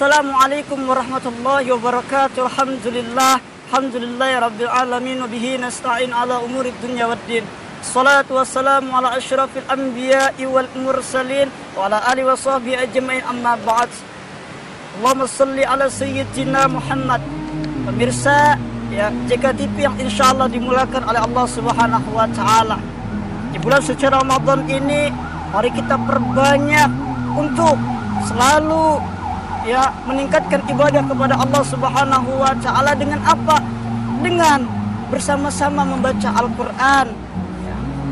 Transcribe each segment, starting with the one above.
Assalamualaikum warahmatullahi wabarakatuh. Alhamdulillah. Alhamdulillahi rabbil alamin wa bihi nasta'in ala umuri dunya waddin. Salatu wassalamu ala asyrafil anbiya'i wal mursalin wa ala alihi wa sahbihi ajma'in amma ba'd. Allahumma salli ala sayyidina Muhammad. Pemirsa ya JKTV yang insya Allah dimulakan oleh Allah Subhanahu wa taala. Di bulan suci Ramadan ini mari kita perbanyak untuk selalu ya meningkatkan ibadah kepada Allah Subhanahu wa taala dengan apa? Dengan bersama-sama membaca Al-Qur'an.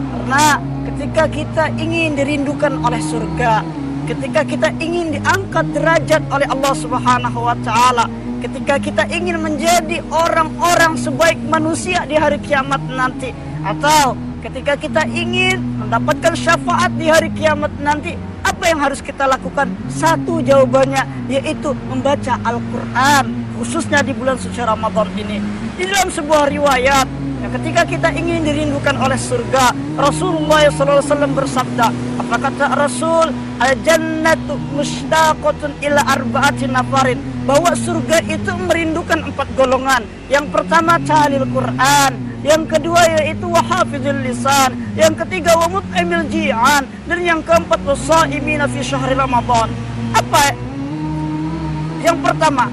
Karena ketika kita ingin dirindukan oleh surga, ketika kita ingin diangkat derajat oleh Allah Subhanahu wa taala, ketika kita ingin menjadi orang-orang sebaik manusia di hari kiamat nanti atau ketika kita ingin mendapatkan syafaat di hari kiamat nanti apa yang harus kita lakukan? Satu jawabannya yaitu membaca Al-Quran khususnya di bulan suci Ramadan ini. Di dalam sebuah riwayat ya, ketika kita ingin dirindukan oleh surga Rasulullah SAW bersabda apa kata Rasul al-jannatu mushtaqatun ila arba'ati nafarin bahwa surga itu merindukan empat golongan yang pertama talil Quran yang kedua yaitu wahafizul lisan, yang ketiga wa mut'imil ji'an, dan yang keempat wasaimina fi syahri Ramadan. Apa? Yang pertama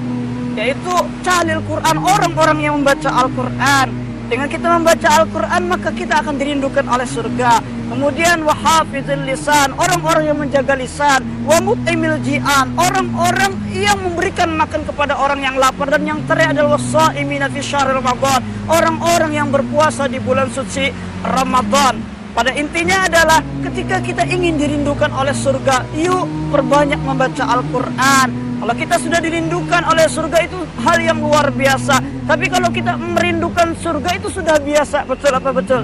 yaitu calil Quran, orang-orang yang membaca Al-Qur'an. Dengan kita membaca Al-Quran maka kita akan dirindukan oleh surga. Kemudian wahafizul lisan, orang-orang yang menjaga lisan. Wa mut'imil ji'an, orang-orang yang memberikan makan kepada orang yang lapar. Dan yang terakhir adalah wasaimina fi syahr Ramadan. Orang-orang yang berpuasa di bulan suci Ramadan. Pada intinya adalah ketika kita ingin dirindukan oleh surga, yuk perbanyak membaca Al-Quran. Kalau kita sudah dirindukan oleh surga itu hal yang luar biasa. Tapi kalau kita merindukan surga itu sudah biasa. Betul apa betul?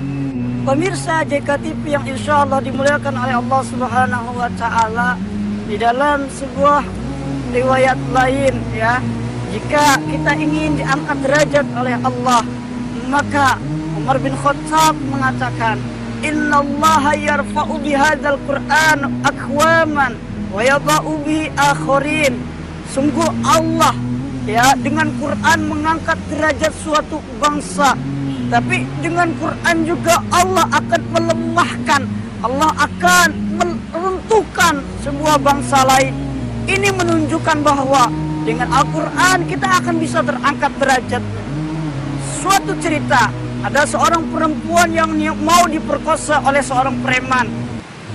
Pemirsa JKTV yang insya Allah dimuliakan oleh Allah Subhanahu wa Ta'ala di dalam sebuah riwayat lain ya. Jika kita ingin diangkat derajat oleh Allah, maka Umar bin Khattab mengatakan, Inna Allah yarfa'u bihadzal Qur'an akwaman wa yadha'u bihi akharin. Sungguh Allah ya dengan Quran mengangkat derajat suatu bangsa. Tapi dengan Quran juga Allah akan melemahkan, Allah akan meruntuhkan sebuah bangsa lain. Ini menunjukkan bahwa dengan Al-Quran kita akan bisa terangkat derajat. Suatu cerita, ada seorang perempuan yang mau diperkosa oleh seorang preman.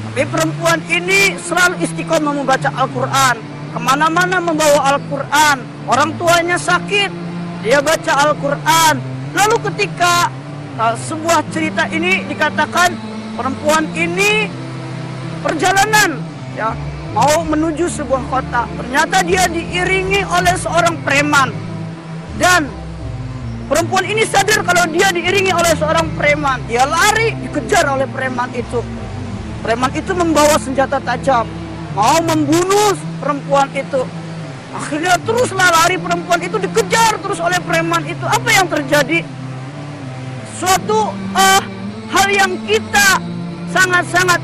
Tapi perempuan ini selalu istiqomah membaca Al-Quran ke mana-mana membawa Al-Quran. Orang tuanya sakit, dia baca Al-Quran. Lalu ketika uh, sebuah cerita ini dikatakan perempuan ini perjalanan, ya mau menuju sebuah kota. Ternyata dia diiringi oleh seorang preman dan perempuan ini sadar kalau dia diiringi oleh seorang preman. Dia lari dikejar oleh preman itu. Preman itu membawa senjata tajam mau membunuh perempuan itu. Akhirnya teruslah lari perempuan itu dikejar terus oleh preman itu. Apa yang terjadi? Suatu uh, hal yang kita sangat-sangat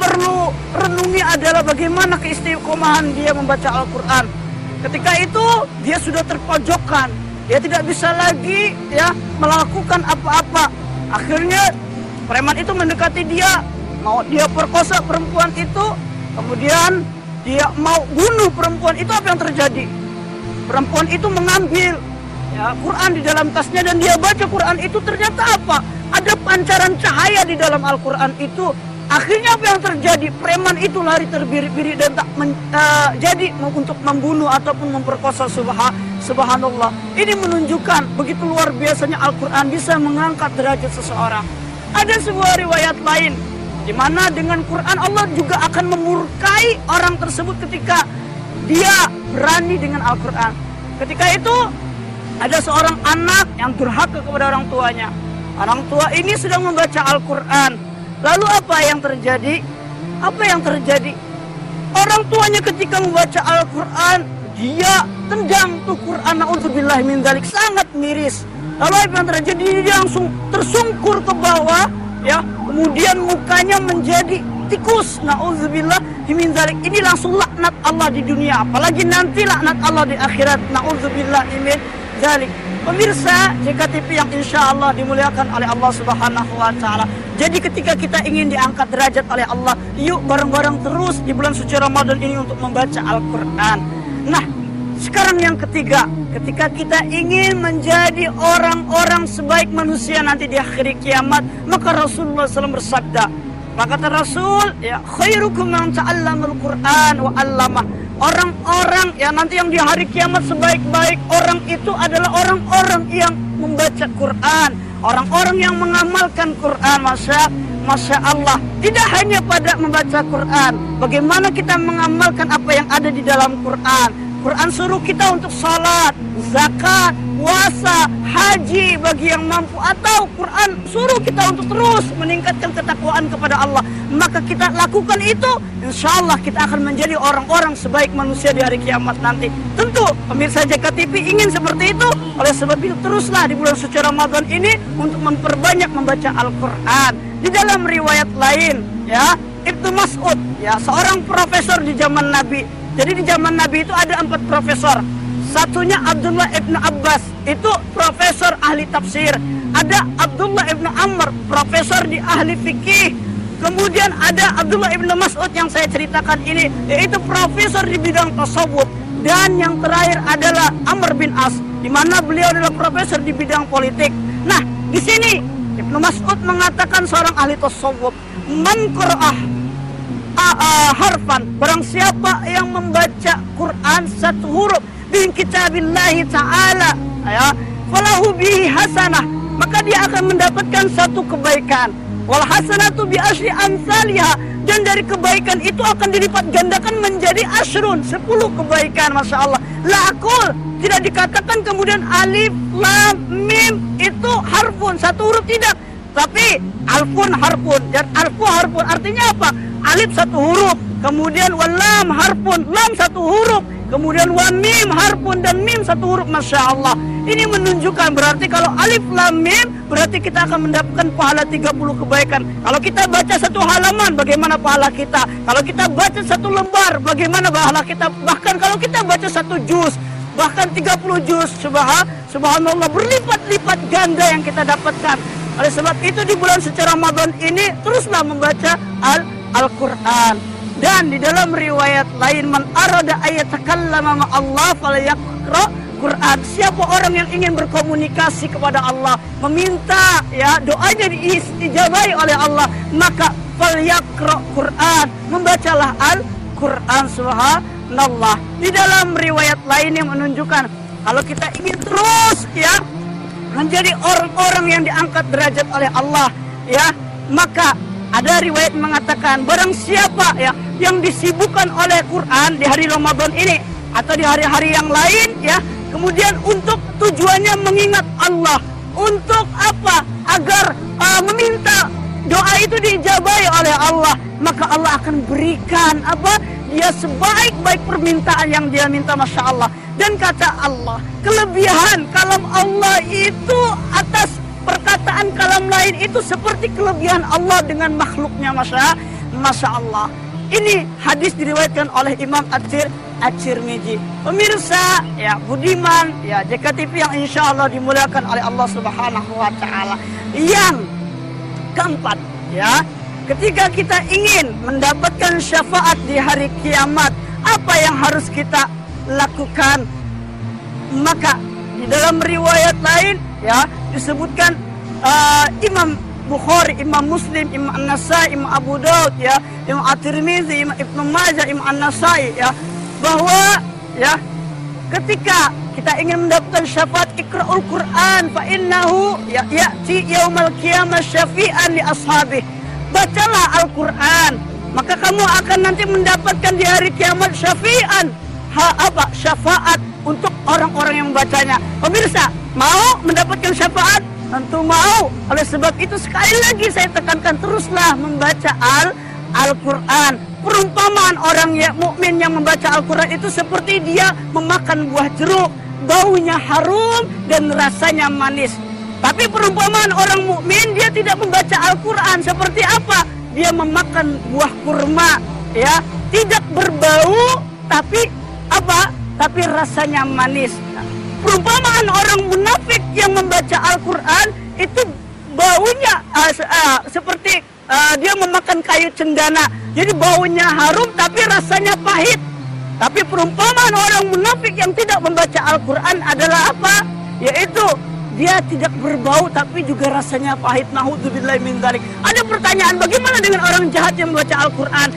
perlu renungi adalah bagaimana keistiqomahan dia membaca Al-Quran. Ketika itu dia sudah terpojokkan, dia tidak bisa lagi ya melakukan apa-apa. Akhirnya preman itu mendekati dia, mau dia perkosa perempuan itu, Kemudian dia mau bunuh perempuan itu apa yang terjadi? Perempuan itu mengambil ya Quran di dalam tasnya dan dia baca Quran itu ternyata apa? Ada pancaran cahaya di dalam Al-Quran itu. Akhirnya apa yang terjadi? Preman itu lari terbiri-biri dan tak men, uh, jadi untuk membunuh ataupun memperkosa subha, subhanallah. Ini menunjukkan begitu luar biasanya Al-Quran bisa mengangkat derajat seseorang. Ada sebuah riwayat lain di mana dengan Quran Allah juga akan memurkai orang tersebut ketika dia berani dengan Al-Quran. Ketika itu ada seorang anak yang durhaka kepada orang tuanya. Orang tua ini sedang membaca Al-Quran. Lalu apa yang terjadi? Apa yang terjadi? Orang tuanya ketika membaca Al-Quran, dia tendang tuh Quran na'udzubillah min dalik sangat miris. Lalu apa yang terjadi? Dia langsung tersungkur ke bawah, ya kemudian mukanya menjadi tikus naudzubillah min zalik. Ini langsung laknat Allah di dunia, apalagi nanti laknat Allah di akhirat. Nauzubillah min zalik. Pemirsa JKTV yang insya Allah dimuliakan oleh Allah Subhanahu wa Ta'ala. Jadi, ketika kita ingin diangkat derajat oleh Allah, yuk bareng-bareng terus di bulan suci Ramadan ini untuk membaca Al-Quran. Nah, sekarang yang ketiga, ketika kita ingin menjadi orang-orang sebaik manusia nanti di akhir kiamat, maka Rasulullah SAW bersabda, maka kata Rasul, ya khairukum man ta'allamul Qur'an wa 'allamah. Orang-orang ya nanti yang di hari kiamat sebaik-baik orang itu adalah orang-orang yang membaca Quran, orang-orang yang mengamalkan Quran. Masya Masya Allah Tidak hanya pada membaca Quran Bagaimana kita mengamalkan apa yang ada di dalam Quran Quran suruh kita untuk salat, zakat, puasa, haji bagi yang mampu atau Quran suruh kita untuk terus meningkatkan ketakwaan kepada Allah. Maka kita lakukan itu, insya Allah kita akan menjadi orang-orang sebaik manusia di hari kiamat nanti. Tentu pemirsa JKTV ingin seperti itu. Oleh sebab itu teruslah di bulan suci Ramadan ini untuk memperbanyak membaca Al-Quran. Di dalam riwayat lain, ya Ibnu Mas'ud, ya seorang profesor di zaman Nabi jadi di zaman Nabi itu ada empat profesor. Satunya Abdullah ibnu Abbas, itu profesor ahli tafsir. Ada Abdullah ibnu Amr, profesor di ahli fikih. Kemudian ada Abdullah ibnu Mas'ud yang saya ceritakan ini, yaitu profesor di bidang tasawuf. Dan yang terakhir adalah Amr bin As, di mana beliau adalah profesor di bidang politik. Nah, di sini Ibnu Mas'ud mengatakan seorang ahli tasawuf, man harfan. Barang siapa yang membaca Quran satu huruf? Bin kitabillahi ta'ala. Ya. Falahu bihi hasanah. Maka dia akan mendapatkan satu kebaikan. Wal hasanatu bi asri dan dari kebaikan itu akan dilipat gandakan menjadi asrun sepuluh kebaikan Masya Allah. Lakul tidak dikatakan kemudian alif lam mim. Itu harfun. Satu huruf tidak tapi alfun harfun dan alfu harfun artinya apa alif satu huruf, kemudian walam harpun, lam satu huruf, kemudian wan mim harpun dan mim satu huruf. Masya Allah. Ini menunjukkan berarti kalau alif lam mim berarti kita akan mendapatkan pahala 30 kebaikan. Kalau kita baca satu halaman bagaimana pahala kita? Kalau kita baca satu lembar bagaimana pahala kita? Bahkan kalau kita baca satu juz bahkan 30 juz subhan subhanallah berlipat-lipat ganda yang kita dapatkan. Oleh sebab itu di bulan suci Ramadan ini teruslah membaca al Al-Quran. Dan di dalam riwayat lain man arada ayat takallama ma Allah falyaqra Quran. Siapa orang yang ingin berkomunikasi kepada Allah meminta ya doanya diijabahi oleh Allah maka falyaqra Quran. Membacalah Al-Quran subhanallah. Di dalam riwayat lain yang menunjukkan kalau kita ingin terus ya menjadi orang-orang yang diangkat derajat oleh Allah ya maka ada riwayat mengatakan barang siapa ya yang disibukkan oleh Quran di hari Ramadan ini atau di hari-hari yang lain ya, kemudian untuk tujuannya mengingat Allah, untuk apa? Agar uh, meminta doa itu dijabai oleh Allah, maka Allah akan berikan apa? Dia sebaik-baik permintaan yang dia minta, masya Allah. Dan kata Allah, kelebihan kalam Allah itu atas perkataan kalam lain itu seperti kelebihan Allah dengan makhluknya Masya, Masya Allah. Ini hadis diriwayatkan oleh Imam Atir At-Tirmidzi. Pemirsa, ya Budiman, ya JKTV yang insya Allah dimuliakan oleh Allah Subhanahu wa taala. Yang keempat, ya, ketika kita ingin mendapatkan syafaat di hari kiamat, apa yang harus kita lakukan? Maka di dalam riwayat lain ya disebutkan uh, Imam Bukhari, Imam Muslim, Imam An-Nasai, Imam Abu Daud ya, Imam At-Tirmizi, Imam Ibnu Majah, Imam An-Nasai ya, bahwa ya ketika kita ingin mendapatkan syafaat Iqra'ul Quran fa innahu ya ya'ti yaumal qiyamah syafi'an li ashabi. Bacalah Al-Qur'an, maka kamu akan nanti mendapatkan di hari kiamat syafi'an. Apa? Syafaat untuk orang-orang yang membacanya. Pemirsa, mau mendapatkan syafaat? Tentu mau. Oleh sebab itu sekali lagi saya tekankan teruslah membaca Al Al-Quran. Perumpamaan orang yang mukmin yang membaca Al-Quran itu seperti dia memakan buah jeruk, baunya harum dan rasanya manis. Tapi perumpamaan orang mukmin dia tidak membaca Al-Quran seperti apa? Dia memakan buah kurma, ya tidak berbau tapi apa? Tapi rasanya manis. Perumpamaan orang munafik yang membaca Al-Quran itu baunya uh, uh, seperti uh, dia memakan kayu cendana. Jadi baunya harum tapi rasanya pahit. Tapi perumpamaan orang munafik yang tidak membaca Al-Quran adalah apa? Yaitu dia tidak berbau tapi juga rasanya pahit. Naudzubillah min dzalik. Ada pertanyaan bagaimana dengan orang jahat yang membaca Al-Quran?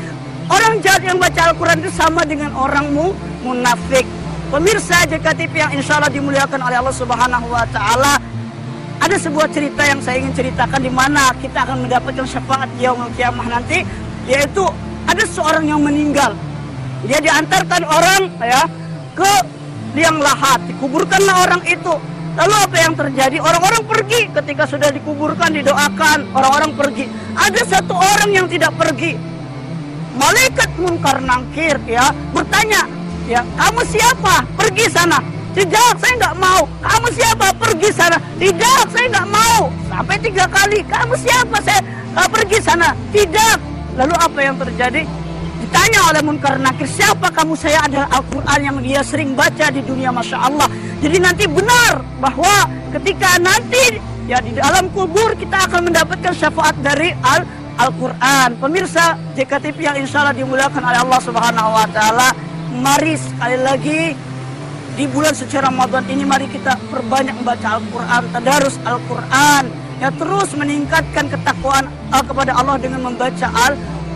Orang jahat yang baca Al-Quran itu sama dengan orang mu munafik. Pemirsa JKTV yang insya Allah dimuliakan oleh Allah Subhanahu Wa Taala, ada sebuah cerita yang saya ingin ceritakan di mana kita akan mendapatkan syafaat yaumul kiamah nanti, yaitu ada seorang yang meninggal. Dia diantarkan orang ya ke liang lahat, dikuburkanlah orang itu. Lalu apa yang terjadi? Orang-orang pergi ketika sudah dikuburkan, didoakan, orang-orang pergi. Ada satu orang yang tidak pergi, malaikat mungkar nangkir ya bertanya ya kamu siapa? Pergi sana. Tidak saya nggak mau. Kamu siapa? Pergi sana. Tidak saya nggak mau. Sampai tiga kali. Kamu siapa? Saya uh, pergi sana. Tidak. Lalu apa yang terjadi? Ditanya oleh munkar nakir siapa kamu? Saya adalah Al-Quran yang dia sering baca di dunia Masya Allah. Jadi nanti benar bahwa ketika nanti ya di dalam kubur kita akan mendapatkan syafaat dari Al Al-Quran. Pemirsa JKTV yang insya Allah dimuliakan oleh Allah Subhanahu Wa Taala. Mari sekali lagi di bulan suci Ramadan ini mari kita perbanyak membaca Al-Quran, tadarus Al-Quran, ya terus meningkatkan ketakwaan uh, kepada Allah dengan membaca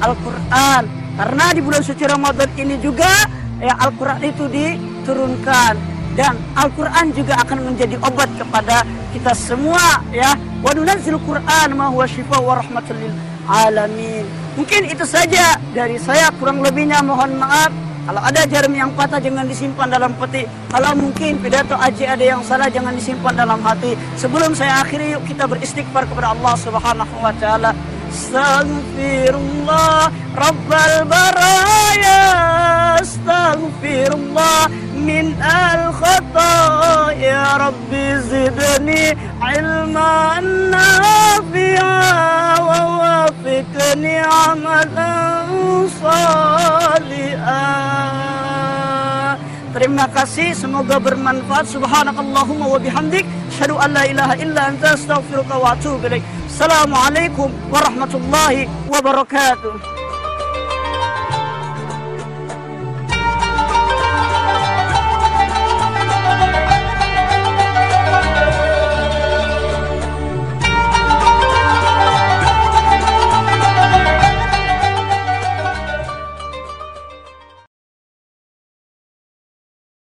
Al-Quran. Karena di bulan suci Ramadan ini juga ya Al-Quran itu diturunkan dan Al-Quran juga akan menjadi obat kepada kita semua ya. Wa nunazzil Quran ma huwa syifa wa rahmatul alamin. Mungkin itu saja dari saya kurang lebihnya mohon maaf. Kalau ada jarum yang patah jangan disimpan dalam peti. Kalau mungkin pidato aji ada yang salah jangan disimpan dalam hati. Sebelum saya akhiri yuk kita beristighfar kepada Allah Subhanahu wa taala. Astaghfirullah Rabbal baraya Astaghfirullah min al khata Ya Rabbi zidni ilman nafi'a Wa wafiqni amalan Terima kasih, semoga bermanfaat. Subhanakallahumma wa bihamdik, syadu an la ilaha illa anta astaghfiruka wa atubu ilaik. Assalamualaikum warahmatullahi wabarakatuh.